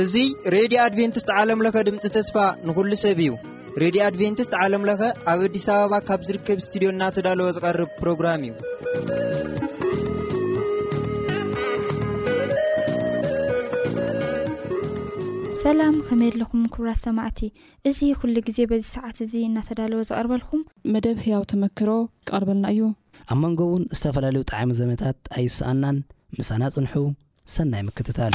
እዙይ ሬድዮ ኣድቨንትስት ዓለምለኸ ድምፂ ተስፋ ንኹሉ ሰብ እዩ ሬድዮ ኣድቨንትስት ዓለምለኸ ኣብ ኣዲስ ኣበባ ካብ ዝርከብ እስትድዮ እናተዳለወ ዝቐርብ ፕሮግራም እዩ ሰላም ከመየለኹም ክብራት ሰማዕቲ እዚ ኩሉ ግዜ በዚ ሰዓት እዚ እናተዳለወ ዝቐርበልኩም። መደብ ህያው ተመክሮ ክቐርበልና እዩ። ኣብ መንጎ እውን ዝተፈላለዩ ጠዓሚ ዘመታት ኣይሰኣናን ምሳና ፅንሑ ሰናይ ምክትታል።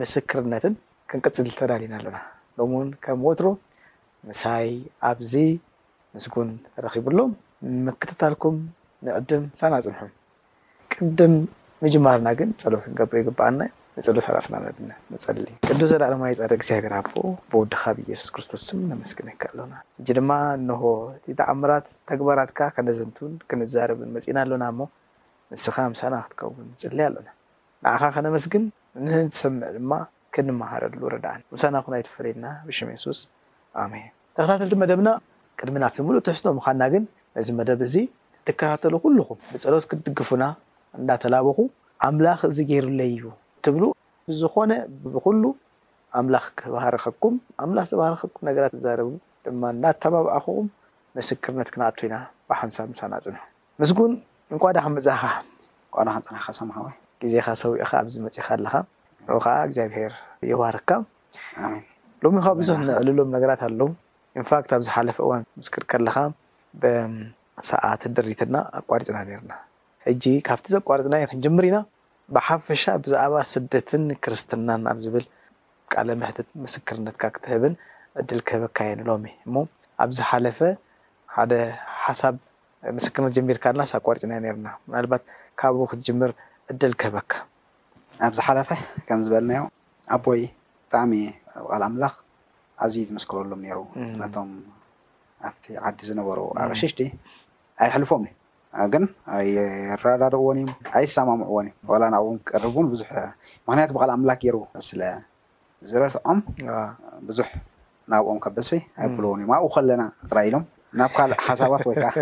ምስክርነትን ክንቅጽል ተዳሊና ኣሎና። ሎሚ ውን ከም ወትሩ ምሳይ ኣብዚ ምስጉን ረኺብሉ ምክትታልኩም ንዕድም ሳና ጽንሑ። ቅድም ምጅማርና ግን ጸሎት ክንገብር ይግብኣና እዩ። ንጸሎት ራስና ነድነ ንጸሊ። ቅዱስ ዘለዓለማዊ ጻድቅ እግዚኣብሔር ኣቦ ብወድኻ ብኢየሱስ ክርስቶስ ስም ነመስግነካ ኣሎና። ሕጂ ድማ እንሆ እቲ ተኣምራት ተግባራትካ ከነዘንቱን ክንዛረብን መጺእና ኣሎና እሞ ንስኻ ምሳና ክትከውን ንጽሊ ኣሎና። ንኣኻ ከነመስግን ንትሰምዕ ድማ ክንመሃረሉ ርድኣን ምሳና ኩን ኣይትፈለየና ብሽም የሱስ ኣሜን። ተኸታተልቲ መደብና ቅድሚ ናብቲ ምሉእ ትሕዝቶ ምኻድና ግን ነዚ መደብ እዚ ትከታተሉ ኩሉኹም ብጸሎት ክትድግፉና እንዳተላበኹ ኣምላኽ እዚ ጌሩለይ እዩ ትብሉ ብዝኾነ ብኹሉ ኣምላኽ ክባርኸኩም ኣምላኽ ዝባረኸኩም ነገራት ክትዛረቡ ድማ እንዳተባባዕኹኹም ምስክርነት ክንኣቱ ኢና ብሓንሳብ ምሳና ጽንሑ። ምስጉን እንቋዕ ደሓን መጻኻ። እንቋዕ ደሓን ጸናሕካ ሳም ሓወይ ግዜኻ ሰዊእኻ ኣብዚ መጺኻ ኣለኻ ንዑ ከኣ እግዚኣብሄር ይባርካ ኣሜን ሎሚ እዃ ብዙሕ ነዕልሎም ነገራት ኣለው ኢንፋክት ኣብ ዝሓለፈ እዋን ምስ ቅድ ከለኻ ብ ሰዓት ደሪትና ኣቋሪጽና ኔርና ሕጂ ካብቲ ዘቋረጽናዮ ክንጅምር ኢና ብሓፈሻ ብዛዕባ ስደትን ክርስትናን ኣብ ዝብል ቃለ መሕትት ምስክርነትካ ክትህብን ዕድል ክህበካ እየ ንሎሚ እሞ ኣብ ዝሓለፈ ሓደ ሓሳብ ምስክርነት ጀሚርካልናስ ኣቋሪጽናዮ ኔርና ምናልባት ካብኡ ክትጅምር ዕድል ክህበካ። ኣብ ዝሓለፈ ከም ዝበልናዮ ኣቦይ ብጣዕሚ ኣብ ቃል ኣምላኽ ኣዝዩ ዝምስክረሎም ኔሩ ነቶም ኣብቲ ዓዲ ዝነበሩ ኣቕሽሽቲ ኣየሕልፎም እዩ ግን ኣይረዳድእዎን እዮም ኣይሰማምዕዎን እዮም ዋላ ናብኦም ክቀርብ ውን ብዙሕ ምኽንያቱ ብቃል ኣምላክ ጌሩ ስለ ዝረትዖም ብዙሕ ናብኦም ከበድሲ ኣይብልዎን እዮም። ኣብኡ ከለና ጥራይ ኢሎም ናብ ካልእ ሓሳባት ወይ ከኣ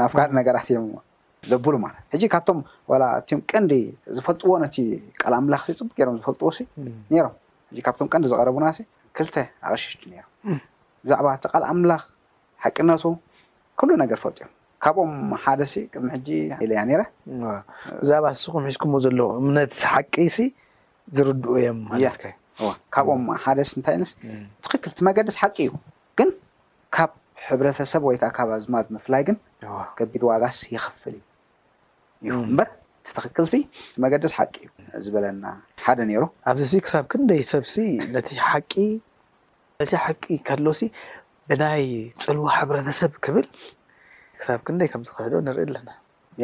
ናብ ካልእ ነገራት እዮም ዘብሉ ማለት እዩ። ሕጂ ካብቶም ዋላ እትም ቀንዲ ዝፈልጥዎ ነቲ ቃል ኣምላኽሲ ጽቡቕ ገይሮም ዝፈልጥዎሲ ነይሮም። ሕጂ ካብቶም ቀንዲ ዝቐረቡናሲ ክልተ ኣቕሽሽቲ ነይሮም። ብዛዕባ እቲ ቃል ኣምላኽ ሓቅነቱ ኩሉ ነገር ይፈልጡ እዮም። ካብኦም ሓደሲ ቅድሚ ሕጂ ኢለያ ነይረ። ብዛዕባ ንስኹም ሒዝኩሞ ዘለኹም እምነት ሓቂሲ ዝርድኡ እዮም ማለት ከ ካብኦም ሓደስ እንታይንስ ትክክል እቲ መገድስ ሓቂ እዩ ግን ካብ ሕብረተሰብ ወይ ከዓ ካብ ኣዝማድ ምፍላይ ግን ከቢድ ዋጋስ የኽፍል እዩ እምበር እቲ ትክክል ሲ እቲ መገድስ ሓቂ እዩ ዝበለና ሓደ ነይሩ ኣብዚ ሲ ክሳብ ክንደይ ሰብ ሲ ነቲ ሓቂ እዚ ሓቂ ከሎ ሲ ብናይ ፅልዋ ሕብረተሰብ ክብል ክሳብ ክንደይ ከም ዝኸሕዶ ንርኢ ኣለና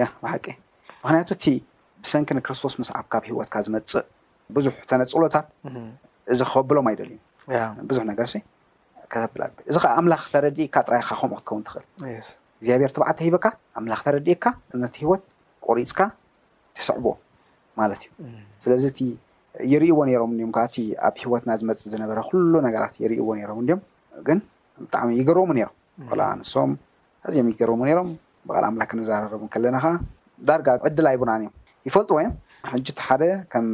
ያህ ብሓቂ ምኽንያቱ እቲ ብሰንኪ ንክርስቶስ ምስዓብ ካብ ህይወትካ ዝመጽእ ብዙሕ ተነጽሎታት እዚ ከብሎም ኣይደልዩን ብዙሕ ነገርሲ ከተብል ኣለ እዚ ከዓ ኣምላኽ ተረዲእካ ጥራይ ኢኻ ከምኡ ክትከውን ትኽእል እግዚኣብሔር ትብዓት ተሂበካ ኣምላኽ ተረዲእካ ነቲ ህይወት ቆሪጽካ ትስዕቦ ማለት እዩ ስለዚ እቲ ይርእይዎ ነይሮም እንዲም ከዓ እቲ ኣብ ሂወትና ዝመፅእ ዝነበረ ኩሉ ነገራት ይርእይዎ ነይሮም እንዲም ግን ብጣዕሚ ይገርሙ ነይሮም ኮላ ንሶም ኣዝዮም ይገረሙ ነይሮም፣ ብቓል ኣምላኽ ክንዘራረብ እንከለና ኸኣ ዳርጋ ዕድል ኣይቡናን እዮም። ይፈልጥዎ እዮም። ሕጂ እቲ ሓደ ከም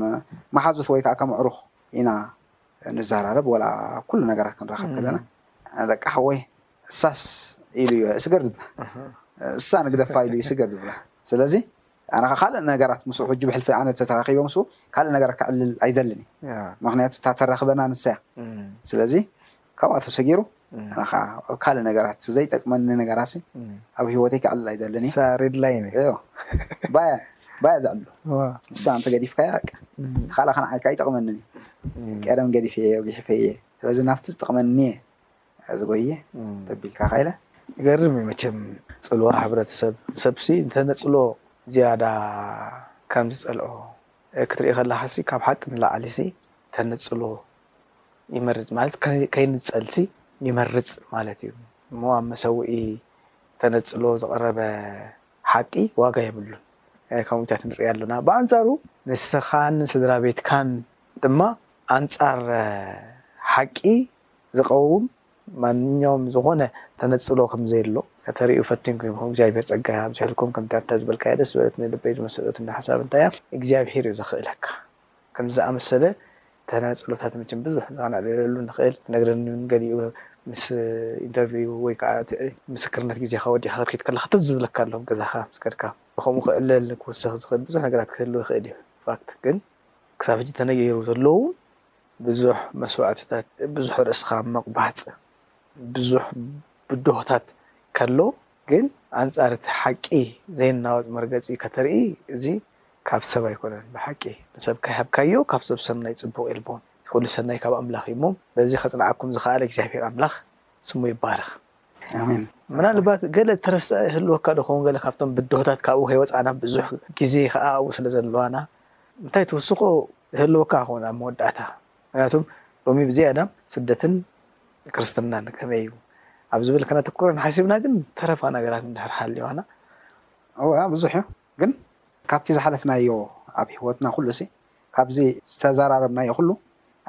መሓዙት ወይ ከኣ ከም ኣዕሩኽ ኢና ንዘራረብ፣ ዋላ ኩሉ ነገራት ክንራኸብ ከለና ደቂ ሓወይ እሳስ ኢሉ እየ ስገር ዝብላ፣ እሳ ንግደፋ ኢሉ እዩ ስገር ዝብላ። ስለዚ ኣነ ኸኣ ካልእ ነገራት ምስኡ ሕጂ ብሕልፊ ኣነ ተተራኺበ ምስኡ ካልእ ነገራት ከዕልል ኣይደልን እየ፣ ምኽንያቱ እታ ተራኽበና ንሳ እያ። ስለዚ ካብኣ ተሰጊሩ ኣነ ከኣ ኣብ ካልእ ነገራት ዘይጠቅመኒ ነገራትሲ ኣብ ሂወተይ ከዕልል ኣይደልን እየ። ንሳ ሬድ ላይን እያ። እዮ ባያ ባያ ዘዕሉ ንሳ እንተ ገዲፍካያ በቃ እቲ ካልእ ከኣ ንዓይካ ኣይጠቅመንን እዩ ቀደም ገዲፈዮ ጊሒፈዮ እየ ስለዚ ናብቲ ዝጠቅመኒ እየ ዝጎይየ ተቢልካ ከ ኢለ። ይገርም እዩ መቸም ጽልዋ ሕብረተሰብ ሰብሲ እንተነጽሎ ዝያዳ ከም ዝጸልኦ ክትርኢ ከለካሲ ካብ ሓቂ ንላዕሊሲ ተነጽሎ ይመርጽ ማለት ከይንጸልሲ ይመርጽ ማለት እዩ እሞ ኣብ መሰውኢ ተነጽሎ ዝቐረበ ሓቂ ዋጋ የብሉን ከምኡታት ንርኢ ኣሎና ብኣንጻሩ ንስኻን ስድራ ቤትካን ድማ ኣንጻር ሓቂ ዝቐውም ማንኛውም ዝኾነ ተነጽሎ ከም ዘየሎ ከተርእዩ ፈቲንኩም ኢኹም እግዚኣብሔር ጸጋ ኣብዝሕልኩም ከምታ እታ ዝበልካያ ደስ ዝበለትኒ ልበይ ዝመሰጠትኒ ሓሳብ እንታይ እያ እግዚኣብሔር እዩ ዘኽእለካ ከምዚ ዝኣመሰለ ተናጸሎታት መቸም ብዙሕ ንክነዕልለሉ ንክእል ክትነግረኒ ን ገሊኡ ምስ ኢንተርቪው ወይ ከኣ እቲ ምስክርነት ግዜኻ ወዲእካ ክትከይድ ከለኻ ትዝ ዝብለካ ኣሎ ኣብ ገዛኻ ምስ ከድካ ብከምኡ ክዕለል ክውሰኽ ዝክእል ብዙሕ ነገራት ክህሉ ይክእል እዩ ፋክት ግን ክሳብ ሕጂ ተነጊሩ ዘለዉ ብዙሕ መስዋእትታት ብዙሕ ርእስኻ ምቕባጽ ብዙሕ ብድሆታት ከሎ ግን ኣንጻር እቲ ሓቂ ዘይናወጽ መርገጺ ከተርኢ እዚ ካብ ሰብ ኣይኮነን ብሓቂ ንሰብ ከይሃብካዮ ካብ ሰብ ሰናይ ጽቡቅ የልቦን እቲ ኩሉ ሰናይ ካብ ኣምላኽ እዩ እሞ በዚ ከጽንዓኩም ዝኸኣለ እግዚኣብሄር ኣምላኽ ስሙ ይባረኽ ኣሜን ምናልባት ገለ እተረስኣ ይህልወካ ዶ ይኸውን ገለ ካብቶም ብድሆታት ካብኡ ከይወጻና ብዙሕ ግዜ ከኣ ኣብኡ ስለ ዘለዋና እንታይ ትውስኾ ይህልወካ ይኸውን ኣብ መወዳእታ ምክንያቱ ሎሚ ብዝያዳ ስደትን ክርስትናን ከመይ እዩ ኣብ ዝብል ከነትኩር እንሓሲብና ግን ተረፋ ነገራት እንድሕር ሃልዋና እወ ብዙሕ እዩ ግን ካብቲ ዝሓለፍናዮ ኣብ ሂወትና ኩሉሲ ካብዚ ዝተዘራረብናዮ ኩሉ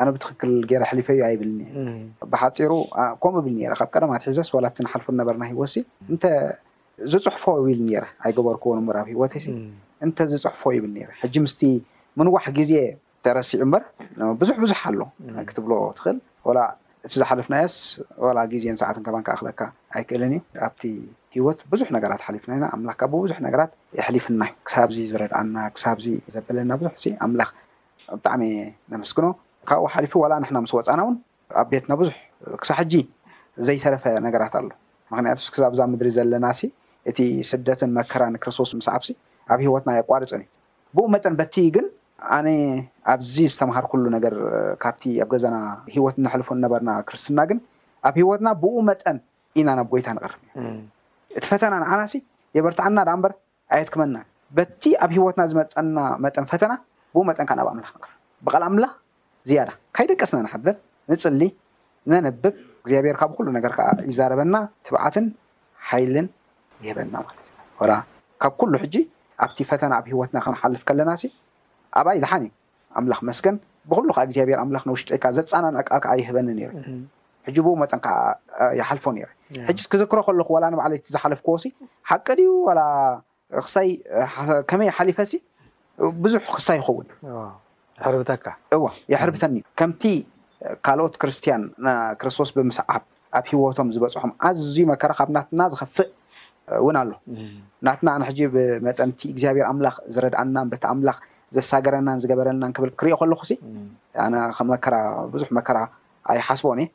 ኣነ ብትኽክል ጌረ ኣሕሊፈዮ ኣይብልን እየ ብሓጺሩ ከምኡ እብል ኔረ ካብ ቀደም ኣትሒዘስ ዋላ እቲ ንሓልፎ ዝነበርና ሂወትሲ እንተ ዝጽሕፎ እብል ኔረ ኣይገበርክዎን እምበር ኣብ ሂወተይሲ እንተ ዝጽሕፎ ይብል ኔረ ሕጂ ምስቲ ምንዋሕ ግዜ ተረሲዑ እምበር ብዙሕ ብዙሕ ኣሎ ክትብሎ ትኽእል ወላ እቲ ዝሓለፍናዮስ ወላ ግዜን ሰዓትን ከማን ክኣኽለካ ኣይክእልን እዩ ኣብቲ ሂወት ብዙሕ ነገራት ሓሊፍና ኢና ኣምላኽ ካብ ብብዙሕ ነገራት የሕሊፍና እዩ ክሳብዚ ዝረድኣና ክሳብዚ ዘበለና ብዙሕሲ ኣምላኽ ብጣዕሚ እየ ነመስግኖ ካብኡ ሓሊፉ ወላ ንሕና ምስ ወጻና ውን ኣብ ቤትና ብዙሕ ክሳዕ ሕጂ ዘይተረፈ ነገራት ኣሎ ምኽንያቱስ ክሳብዛ ምድሪ ዘለናሲ እቲ ስደትን መከራን ክርስቶስ ምስዓብሲ ኣብ ሂወትና ኣየቋርጽን እዩ ብኡ መጠን በቲ ግን ኣነ ኣብዚ ዝተማሃርኩሉ ነገር ካብቲ ኣብ ገዛና ህይወት እነሕልፎ ዝነበርና ክርስትና ግን ኣብ ህይወትና ብኡ መጠን ኢና ናብ ጐይታ ንቐርብ ነይርና። እቲ ፈተና ንዓናሲ የበርትዓና ደኣ እምበር ኣየድክመናን። በቲ ኣብ ህይወትና ዝመጸና መጠን ፈተና ብኡ መጠን ከኣ ናብ ኣምላኽ ንቐርብ። ብቓል ኣምላኽ ዝያዳ ካይደቀስና ንሓድር፣ ንጽሊ፣ ነንብብ፣ እግዚኣብሔር ካብ ኹሉ ነገር ከኣ ይዛረበና ትብዓትን ሓይልን ይህበና ማለት እዩ። ወላ ካብ ኩሉ ሕጂ ኣብቲ ፈተና ኣብ ህይወትና ክንሓልፍ ከለናሲ ኣብኣይ ድሓን እዩ ኣምላኽ መስገን ብኹሉ ከኣ እግዚኣብሔር ኣምላኽ ንውሽጠይካ ዘጻናንዕ ቃል ከኣ ይህበኒ ነይሩ እዩ ሕጂ ብኡ መጠን ከኣ ይሓልፎ ነይረ ሕጅስ ክዝክሮ ከለኹ ወላ ንባዕለይ እቲ ዝሓለፍክዎሲ ሓቂ ድዩ ወላ ክሳይ ከመይ ሓሊፈሲ ብዙሕ ክሳይ ይኸውን የሕርብተካ እወ የሕርብተኒ ከምቲ ካልኦት ክርስትያን ንክርስቶስ ብምስዓብ ኣብ ህይወቶም ዝበጽሖም ኣዝዩ መከራ ካብ ናትና ዝኸፍእ እውን ኣሎ ናትና ኣነ ሕጂ ብመጠን እቲ እግዚኣብሔር ኣምላኽ ዝረድኣናን በቲ ኣምላኽ ዘሳገረናን ዝገበረልናን ክብል ክሪኦ ከለኹሲ ኣነ መከራ ብዙሕ መከራ ኣይሓስቦን እየ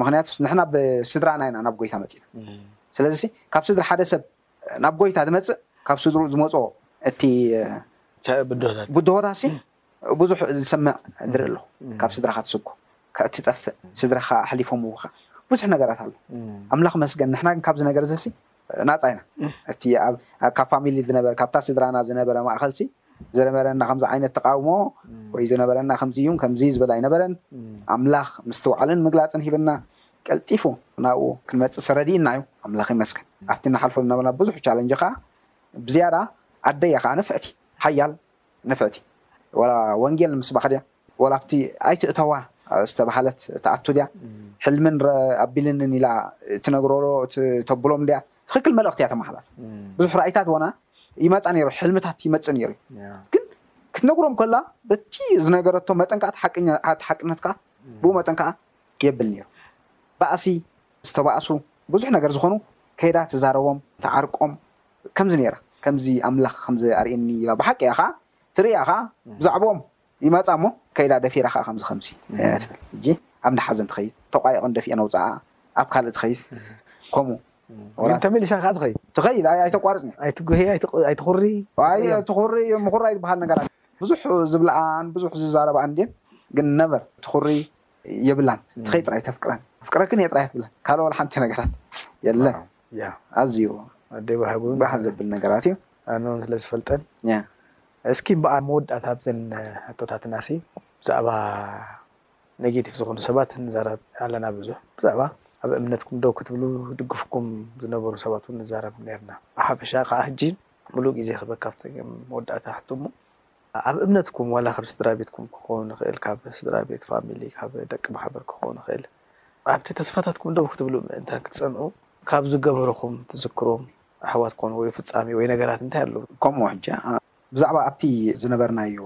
ምክንያቱስ ንሕና ብስድራና ኢና ናብ ጎይታ መጺና ስለዚሲ ካብ ስድራ ሓደ ሰብ ናብ ጎይታ ዝመጽእ ካብ ስድርኡ ዝመጾ እቲ ብድሆታትሲ ብዙሕ ዝሰምዕ ዝርኢ ኣለኹ ካብ ስድራኻ ትስጎ ትጠፍእ ስድራኻ ኣሕሊፎምውኻ ብዙሕ ነገራት ኣሎ ኣምላኽ መስገን ንሕና ግን ካብዚ ነገርዚሲ ናጻ ኢና እቲ ካብ ፋሚሊ ዝነበረ ካብታ ስድራና ዝነበረ ማእኸልሲ ዝነበረና ከምዚ ዓይነት ተቓውሞ ወይ ዝነበረና ከምዚ እዩን ከምዚ ዝበል ኣይነበረን ኣምላኽ ምስትውዓልን ምግላጽን ሂብና ቀልጢፉ ናብኡ ክንመጽእስ ረዲእና እዩ ኣምላኽ ይመስገን ኣብቲ ንሓልፎ ዝነበርና ብዙሕ ቻለንጅ ከኣ ብዝያዳ ኣደያ ከኣ ንፍዕቲ ሓያል ንፍዕቲ ወላ ወንጌል ንምስባኽ ድያ ወላ ኣብቲ ኣይትእተዋ ዝተባህለት ትኣቱ ድያ ሕልምን ኣቢልንን ኢላ ትነግሮ ተብሎም ድያ ትኽክል መልእኽቲ እያ ተመሓላልፍ ብዙሕ ራእይታት ወና ይመጻ ነይሩ ሕልምታት ይመጽእ ነይሩ ግን ክትነግሮም ከላ በቲ ዝነገረቶ መጠን ከኣ ሓቅነት ከኣ ብኡ መጠን ከኣ የብል ነይሩ ባእሲ ዝተባእሱ ብዙሕ ነገር ዝኾኑ ከይዳ ትዛረቦም ትዓርቆም ከምዚ ነይራ ከምዚ ኣምላኽ ከምዚ ኣርእየኒ ኢላ ብሓቂ እያ ከኣ ትርእያ ከኣ ብዛዕብኦም ይመጻ እሞ ከይዳ ደፊራ ከኣ ከምዚ ከምዚ ትብል ሕጂ ኣብ እንዳ ሓዘን ትኸይድ ተቋይቐን ደፊኤን ኣውጽኣኣ ኣብ ካልእ ትኸይድ ከምኡ ግን ተመሊሳ ከኣ ትኸይድ ትኸይድ ኣይተቋርጽን እያ ኣይትጉህይ ኣይትኹሪ ኣይትኹሪ ምኹራይ ዝበሃል ነገር ብዙሕ ዝብልኣን ብዙሕ ዝዛረብኣን እንድየን ግን ነቨር ትኹሪ የብላን ንስኺ ጥራይ ተፍቅረን ኣፍቅረክን እየ ጥራይ ክትብለን ካልእ ዋላ ሓንቲ ነገራት የለን ዋው ያ ኣዝዩ ኣደይ ባህጉ ን ባህ ዘብል ነገራት እዩ ኣነ ውን ስለ ዝፈልጠን ያ እስኪ እምበኣር መወዳእታ ኣብዘን ሕቶታትና ሲ ብዛዕባ ኔጌቲቭ ዝኾኑ ሰባት ንዛረብ ኣለና ብዙሕ ብዛዕባ ኣብ እምነትኩም ደው ክትብሉ ዝድግፍኩም ዝነበሩ ሰባት ውን ንዛረብ ኔርና ብሓፈሻ ክኣ ሕጂ ምሉእ ግዜኺ በካፍቲ ከም መወዳእታ ሕቶ እሞ ኣብ እምነትኩም ዋላ ካብ ስድራቤትኩም ክኸውን ይኽእል ካብ ስድራቤት ፋሚሊ ካብ ደቂ ማሕበር ክኸውን ይኽእል ኣብቲ ተስፋታትኩም ደው ክትብሉ ምእንታን ክትጸንዑ ካብ ዝገበሩኹም ትዝክሮም ኣሕዋት ኮኑ ወይ ፍጻሜ ወይ ነገራት እንታይ ኣሎ? ከምኡ ሕጂ ብዛዕባ ኣብቲ ዝነበርናዮ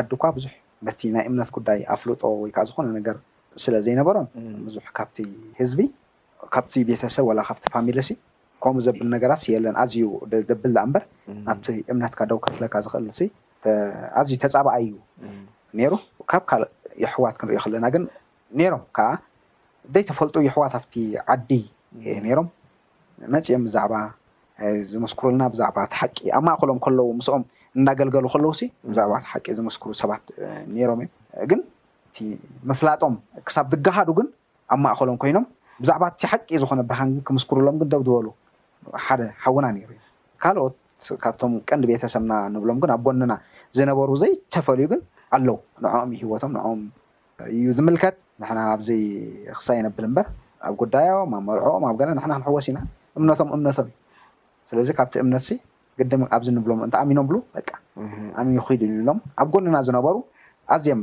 ዓዲ እኳ ብዙሕ በቲ ናይ እምነት ጉዳይ ኣፍልጦ ወይ ከኣ ዝኾነ ነገር ስለ ዘይነበሮም ብዙሕ ካብቲ ህዝቢ ካብቲ ቤተሰብ ወላ ካብቲ ፋሚለሲ ከምኡ ዘብል ነገራትሲ የለን ኣዝዩ ደብል ደኣምበር ናብቲ እምነትካ ደው ከብለካ ዝኽእልሲ ኣዝዩ ተጻባኣይ እዩ ኔሩ ካብ ካልእ የሕዋት ክንሪኦ ከለና ግን ኔሮም ከኣ ዘይተፈልጡ የሕዋት ኣብቲ ዓዲ ኔሮም መጺኦም ብዛዕባ ዝምስክሩልና ብዛዕባ እቲ ሓቂ ኣብ ማእከሎም ከለዉ ምስኦም እንዳገልገሉ ከለዉሲ ብዛዕባ እቲ ሓቂ ዝምስክሩ ሰባት ኔሮም እዮም ግን እቲ ምፍላጦም ክሳብ ዝገሃዱ ግን ኣብ ማእኸሎም ኮይኖም ብዛዕባ እቲ ሓቂ ዝኾነ ብርሃን ግን ክምስክሩሎም ግን ደው ዝበሉ ሓደ ሓውና ነይሩ እዩ። ካልኦት ካብቶም ቀንዲ ቤተሰብና ንብሎም ግን ኣብ ጎንና ዝነበሩ ዘይተፈልዩ ግን ኣለው። ንዕኦም እዩ ህይወቶም ንዕኦም እዩ ዝምልከት። ንሕና ኣብ ዘይክሳይ ነብል እምበር ኣብ ጉዳዮም፣ ኣብ መርዕኦም፣ ኣብ ገለ ንሕና ክንሕወስ ኢና። እምነቶም እምነቶም እዩ። ስለዚ ካብቲ እምነትሲ ግድም ኣብዚ ንብሎም እንተ ኣሚኖምሉ በቃ ኣሚኑ ኪዱ ኢሎም ኣብ ጎንና ዝነበሩ ኣዝዬም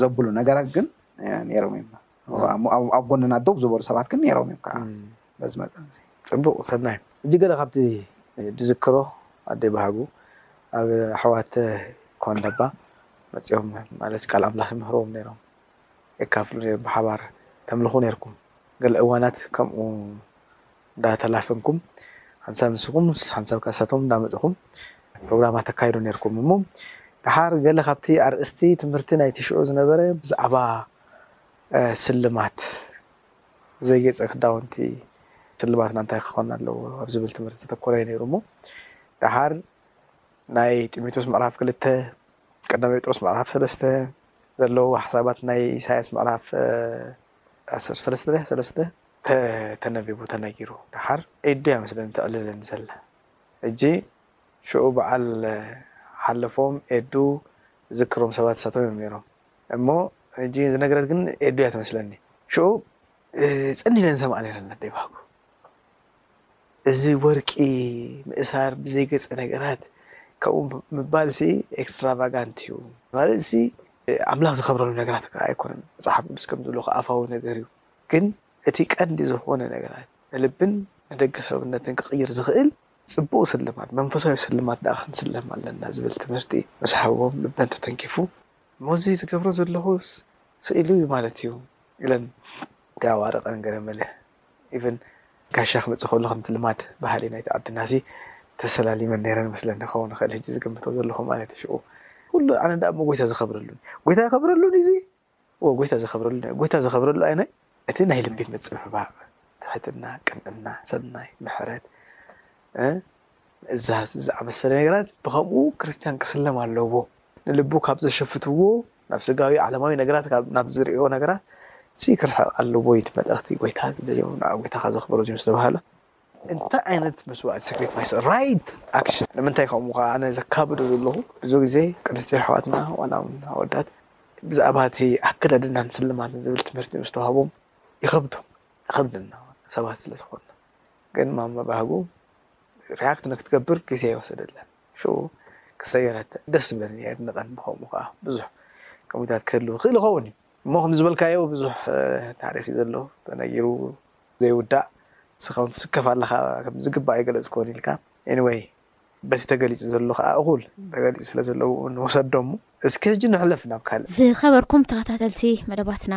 ዘብሉ ነገራት ግን ኔሮም እዮም ኣብ ጎንና ደው ዝበሉ ሰባት ግን ኔሮም እዮም ከኣ በዚ መጠን እዚ ጽቡቅ ሰናይ ሕጂ ገለ ካብቲ ድዝክሮ ኣደይ ብሃጉ ኣብ ኣሕዋት ኳንዳባ መጽዮም ማለት ቃል ኣምላኽ ይምህርዎም ኔሮም የካፍሉ ኔሮም ብሓባር ተምልኹ ኔርኩም ገለ እዋናት ከምኡ እንዳ ተላፈንኩም ሓንሳብ ንስኹም ሓንሳብ ከኣ ንሳቶም እንዳ መጽኹም ፕሮግራማት ተካይዱ ኔርኩም እሞ ደሓር ገለ ካብቲ ኣርእስቲ ትምህርቲ ናይቲ ሽዑ ዝነበረ ብዛዕባ ስልማት ዘይጌጸ ክዳውንቲ ስልማትና እንታይ ክኾን ኣለዎ ኣብ ዝብል ትምህርቲ ዘተኮረ እዩ ነይሩ እሞ ደሓር ናይ ጢሞቴዎስ ምዕራፍ ክልተ ቀዳማይ ጴጥሮስ ምዕራፍ ሰለስተ ዘለዎ ሓሳባት ናይ ኢሳያስ ምዕራፍ ዓሰርተ ሰለስተ ሰለስተ ተተነቢቡ ተነጊሩ ደሓር ኤዱ እያ መስለኒ ተዕልለኒ ዘላ ሕጂ ሽኡ በዓል ሓለፎም ኤዱ ዝዝክሮም ሰባት ንሳቶም እዮም ኔሮም እሞ ሕጂ ዝነገረት ግን ኤዱ እያ ትመስለኒ ሽኡ ጽን ኢለ ንሰምዓ ኔረኒ ኣደይ ባህጉ እዚ ወርቂ ምእሳር ብዘይገጸ ነገራት ከምኡ ምባል ሲ ኤክስትራቫጋንት እዩ ማለት ሲ ኣምላኽ ዝኸብረሉ ነገራት ከኣ ኣይኮነን መጽሓፍ ቅዱስ ከም ዝብሎ ከኣ ኣፋዊ ነገር እዩ ግን እቲ ቀንዲ ዝኾነ ነገራት ንልብን ንደገ ሰብነትን ክቕይር ዝኽእል ጽቡቕ ስልማት፣ መንፈሳዊ ስልማት ደኣ ክንስለም ኣለና ዝብል ትምህርቲ ምስ ሃቦም ልበን ተተንኪፉ። እሞ'ዚ ዝገብሮ ዘለኹ ስኢሉ እዩ ማለት እዩ ኢለን ተያዋርቐን ገረመለ ኢቭን ጋሻ ክመጽእ ከሎ ከምቲ ልማድ ባህሊ ናይቲ ዓድና'ሲ ተሰላሊመን ነይረን ይመስለኒ ክኸውን ይኽእል ሕጂ ዝግምቶ ዘለኹ ማለት እዩ ሽኡ ኩሉ ኣነ ደኣ እሞ ጎይታ ዝኸብረሉን ጎይታ ይኸብረሉን እዩ እዚ እወ ጎይታ ዘኸብረሉ ናይ ጎይታ ዘኸብረሉ ኣይናይ እቲ ናይ ልቢ ምጽብባቕ ትሕትና ቅንዕና ሰናይ ምሕረት ምእዛዝ ዝኣመሰለ ነገራት ብኸምኡ ክርስትያን ክስለም ኣለዎ ንልቡ ካብ ዘሸፍትዎ ናብ ስጋዊ ዓለማዊ ነገራት ናብ ዝርእዮ ነገራት ሲ ክርሕቕ ኣለዎ እቲ መልእኽቲ ጎይታ ዝደልዮ ንዓ ጎይታኻ ዘኽብሮ እዚ ምስ ተባህለ እንታይ ዓይነት መስዋእቲ ሰክሪፋይስ ራይት ኣክሽን ንምንታይ ከምኡ ከኣ ኣነ ዘካብዶ ዘለኹ ብዙ ግዜ ቅንስቲ ኣሕዋትና ዋላ ውን ኣወዳት ብዛዕባ እቲ ኣከዳድናን ስልማትን ዝብል ትምህርቲ ምስ ተዋህቦም ይኸብዶም ይኸብደና ሰባት ስለ ዝኾንና ግን ማማ ባህጉ ሪያክት ንክትገብር ግዜ ኣይወሰደላን ሽኡ ክሰየረት ደስ ዝብለኒ የድንቐን ብኸምኡ ከዓ ብዙሕ ከምታት ክህልው ክእል ይኸውን እዩ እሞ ከም ዝበልካዮ ብዙሕ ታሪክ እዩ ዘሎ ተነጊሩ ዘይውዳእ ንስኻ ውን ትስከፍ ኣለኻ ከም ዝግባእ ኣይገለጽክዎን ኢልካ Anyway በቲ ተገሊጹ ዘሎ ከኣ እኹል ተገሊጹ ስለ ዘሎ ውን ውሰዶ እሞ እስኪ ሕጂ ንሕለፍ ናብ ካልእ። ዝኸበርኩም ተኸታተልቲ መደባትና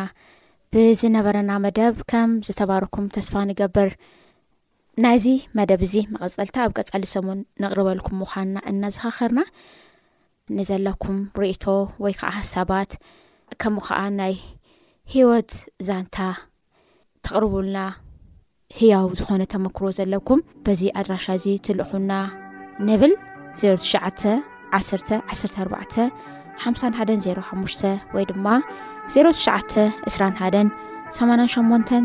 ብዝነበረና መደብ ከም ዝተባረኩም ተስፋ ንገብር። ናይዚ መደብ እዚ መቐጸልታ ኣብ ቀጻሊ ሰሙን ነቕርበልኩም ምዃንና እናዘኻኸርና፣ ንዘለኩም ርእቶ ወይ ከዓ ሐሳባት ከምኡ ከዓ ናይ ህይወት ዛንታ ተቕርቡልና ህያው ዝኾነ ተመክሮ ዘለኩም በዚ ኣድራሻ እዚ ትልእኹና ንብል 09 ዓሰርተ ዓሰርተ ኣርባዕተ ሓምሳን ሓደን ዜሮ ሓሙሽተ ወይ ድማ ዜሮ ትሽዓተ እስራን ሓደን ሰማንያን ሸሞንተን